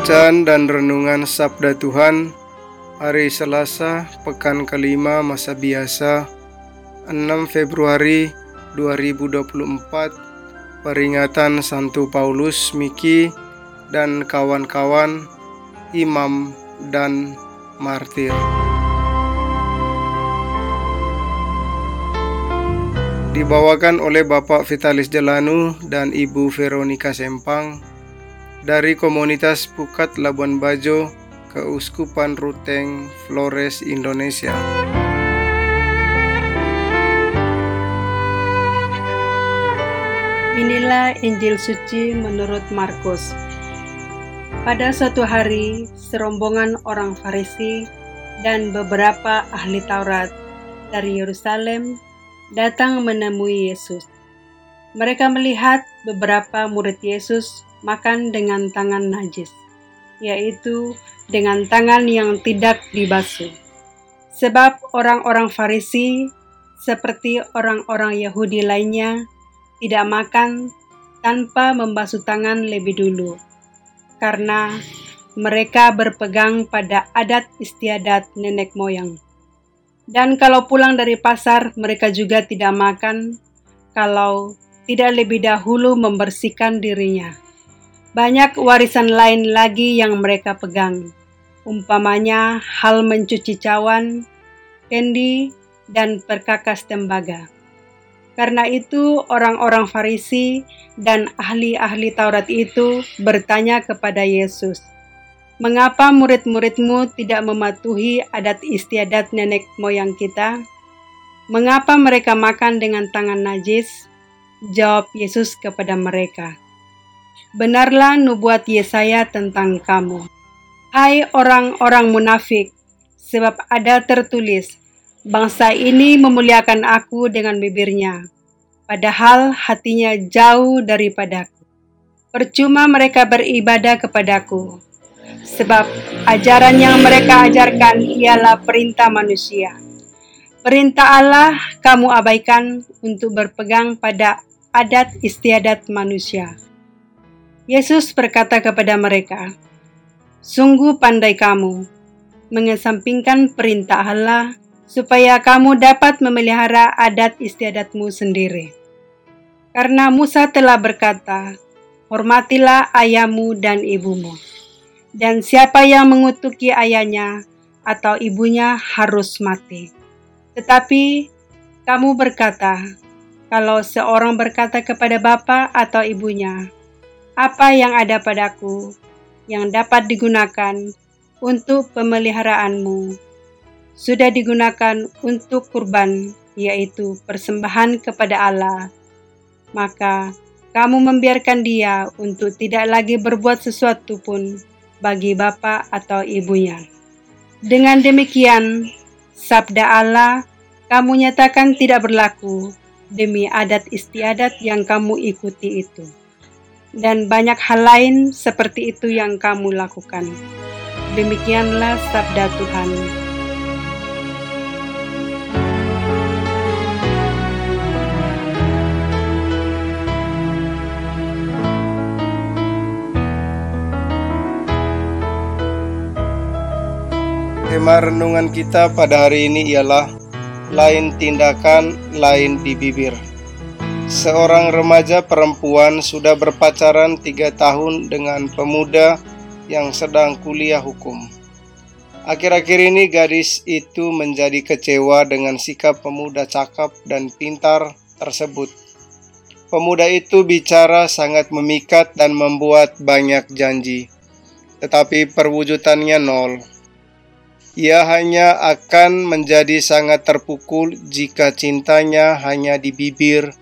Bacaan dan Renungan Sabda Tuhan Hari Selasa, Pekan kelima Masa Biasa 6 Februari 2024 Peringatan Santo Paulus Miki dan kawan-kawan Imam dan Martir. Dibawakan oleh Bapak Vitalis Jelanu dan Ibu Veronica Sempang dari komunitas Pukat Labuan Bajo, Keuskupan Ruteng, Flores, Indonesia. Inilah Injil suci menurut Markus. Pada suatu hari, serombongan orang Farisi dan beberapa ahli Taurat dari Yerusalem datang menemui Yesus. Mereka melihat beberapa murid Yesus makan dengan tangan najis, yaitu dengan tangan yang tidak dibasuh. Sebab orang-orang Farisi, seperti orang-orang Yahudi lainnya, tidak makan tanpa membasuh tangan lebih dulu, karena mereka berpegang pada adat istiadat nenek moyang. Dan kalau pulang dari pasar, mereka juga tidak makan kalau tidak lebih dahulu membersihkan dirinya. Banyak warisan lain lagi yang mereka pegang, umpamanya hal mencuci cawan, kendi, dan perkakas tembaga. Karena itu, orang-orang Farisi dan ahli-ahli Taurat itu bertanya kepada Yesus, "Mengapa murid-muridmu tidak mematuhi adat istiadat nenek moyang kita? Mengapa mereka makan dengan tangan najis?" Jawab Yesus kepada mereka, benarlah nubuat Yesaya tentang kamu. Hai orang-orang munafik, sebab ada tertulis, bangsa ini memuliakan aku dengan bibirnya, padahal hatinya jauh daripadaku. Percuma mereka beribadah kepadaku, sebab ajaran yang mereka ajarkan ialah perintah manusia. Perintah Allah kamu abaikan untuk berpegang pada adat istiadat manusia. Yesus berkata kepada mereka, "Sungguh pandai kamu mengesampingkan perintah Allah supaya kamu dapat memelihara adat istiadatmu sendiri. Karena Musa telah berkata, Hormatilah ayahmu dan ibumu, dan siapa yang mengutuki ayahnya atau ibunya harus mati. Tetapi kamu berkata, kalau seorang berkata kepada bapa atau ibunya, apa yang ada padaku yang dapat digunakan untuk pemeliharaanmu sudah digunakan untuk kurban, yaitu persembahan kepada Allah. Maka kamu membiarkan dia untuk tidak lagi berbuat sesuatu pun bagi bapak atau ibunya. Dengan demikian, sabda Allah kamu nyatakan tidak berlaku demi adat istiadat yang kamu ikuti itu dan banyak hal lain seperti itu yang kamu lakukan. Demikianlah sabda Tuhan. Tema renungan kita pada hari ini ialah lain tindakan, lain di bibir. Seorang remaja perempuan sudah berpacaran tiga tahun dengan pemuda yang sedang kuliah hukum. Akhir-akhir ini gadis itu menjadi kecewa dengan sikap pemuda cakap dan pintar tersebut. Pemuda itu bicara sangat memikat dan membuat banyak janji, tetapi perwujudannya nol. Ia hanya akan menjadi sangat terpukul jika cintanya hanya di bibir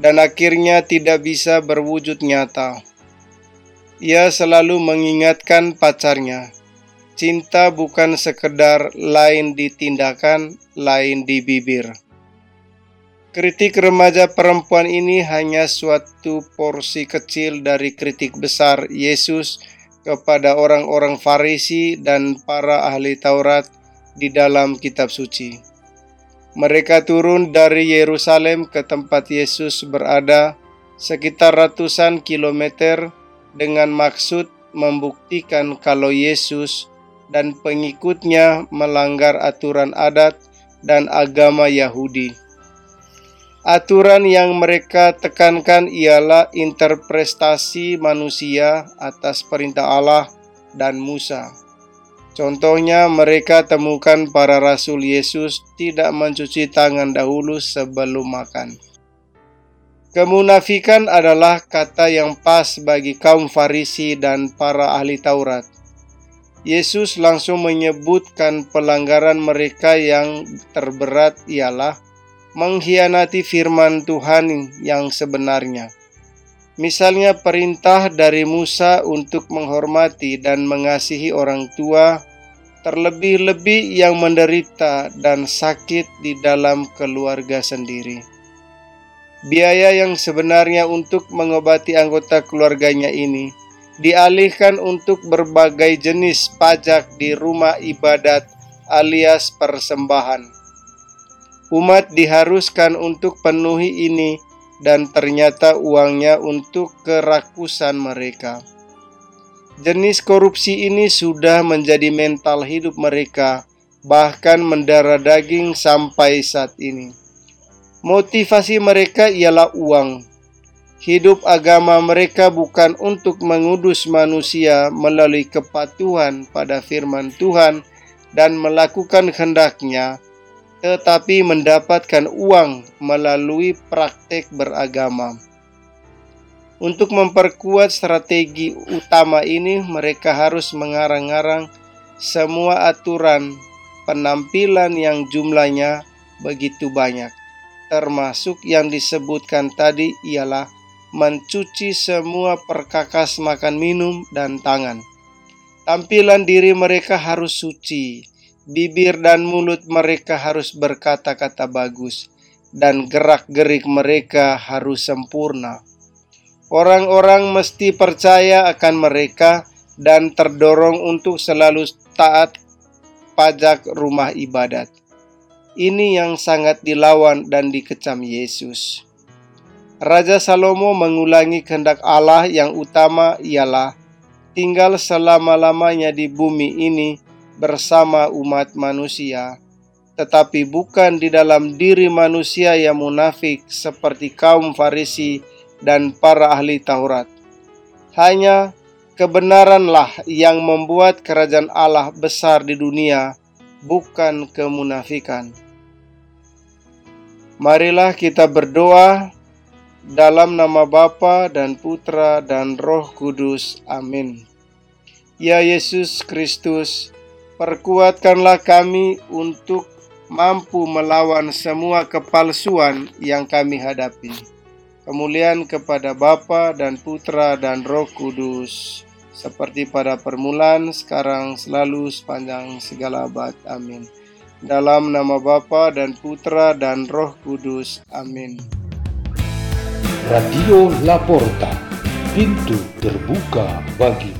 dan akhirnya tidak bisa berwujud nyata. Ia selalu mengingatkan pacarnya, cinta bukan sekedar lain di tindakan, lain di bibir. Kritik remaja perempuan ini hanya suatu porsi kecil dari kritik besar Yesus kepada orang-orang Farisi dan para ahli Taurat di dalam kitab suci. Mereka turun dari Yerusalem ke tempat Yesus berada sekitar ratusan kilometer dengan maksud membuktikan kalau Yesus dan pengikutnya melanggar aturan adat dan agama Yahudi. Aturan yang mereka tekankan ialah interpretasi manusia atas perintah Allah dan Musa. Contohnya, mereka temukan para rasul Yesus tidak mencuci tangan dahulu sebelum makan. Kemunafikan adalah kata yang pas bagi kaum Farisi dan para ahli Taurat. Yesus langsung menyebutkan pelanggaran mereka yang terberat ialah mengkhianati firman Tuhan yang sebenarnya. Misalnya perintah dari Musa untuk menghormati dan mengasihi orang tua, terlebih-lebih yang menderita dan sakit di dalam keluarga sendiri. Biaya yang sebenarnya untuk mengobati anggota keluarganya ini dialihkan untuk berbagai jenis pajak di rumah ibadat alias persembahan umat diharuskan untuk penuhi ini dan ternyata uangnya untuk kerakusan mereka. Jenis korupsi ini sudah menjadi mental hidup mereka, bahkan mendarah daging sampai saat ini. Motivasi mereka ialah uang. Hidup agama mereka bukan untuk mengudus manusia melalui kepatuhan pada firman Tuhan dan melakukan kehendaknya, tetapi mendapatkan uang melalui praktek beragama. Untuk memperkuat strategi utama ini, mereka harus mengarang-arang semua aturan penampilan yang jumlahnya begitu banyak, termasuk yang disebutkan tadi ialah mencuci semua perkakas makan minum dan tangan. Tampilan diri mereka harus suci, bibir dan mulut mereka harus berkata-kata bagus, dan gerak-gerik mereka harus sempurna. Orang-orang mesti percaya akan mereka dan terdorong untuk selalu taat pajak rumah ibadat. Ini yang sangat dilawan dan dikecam Yesus. Raja Salomo mengulangi kehendak Allah yang utama ialah tinggal selama-lamanya di bumi ini bersama umat manusia, tetapi bukan di dalam diri manusia yang munafik seperti kaum Farisi dan para ahli Taurat. Hanya kebenaranlah yang membuat kerajaan Allah besar di dunia, bukan kemunafikan. Marilah kita berdoa dalam nama Bapa dan Putra dan Roh Kudus. Amin. Ya Yesus Kristus, Perkuatkanlah kami untuk mampu melawan semua kepalsuan yang kami hadapi. Kemuliaan kepada Bapa dan Putra dan Roh Kudus, seperti pada permulaan, sekarang, selalu, sepanjang segala abad. Amin. Dalam nama Bapa dan Putra dan Roh Kudus. Amin. Radio Laporta, pintu terbuka bagi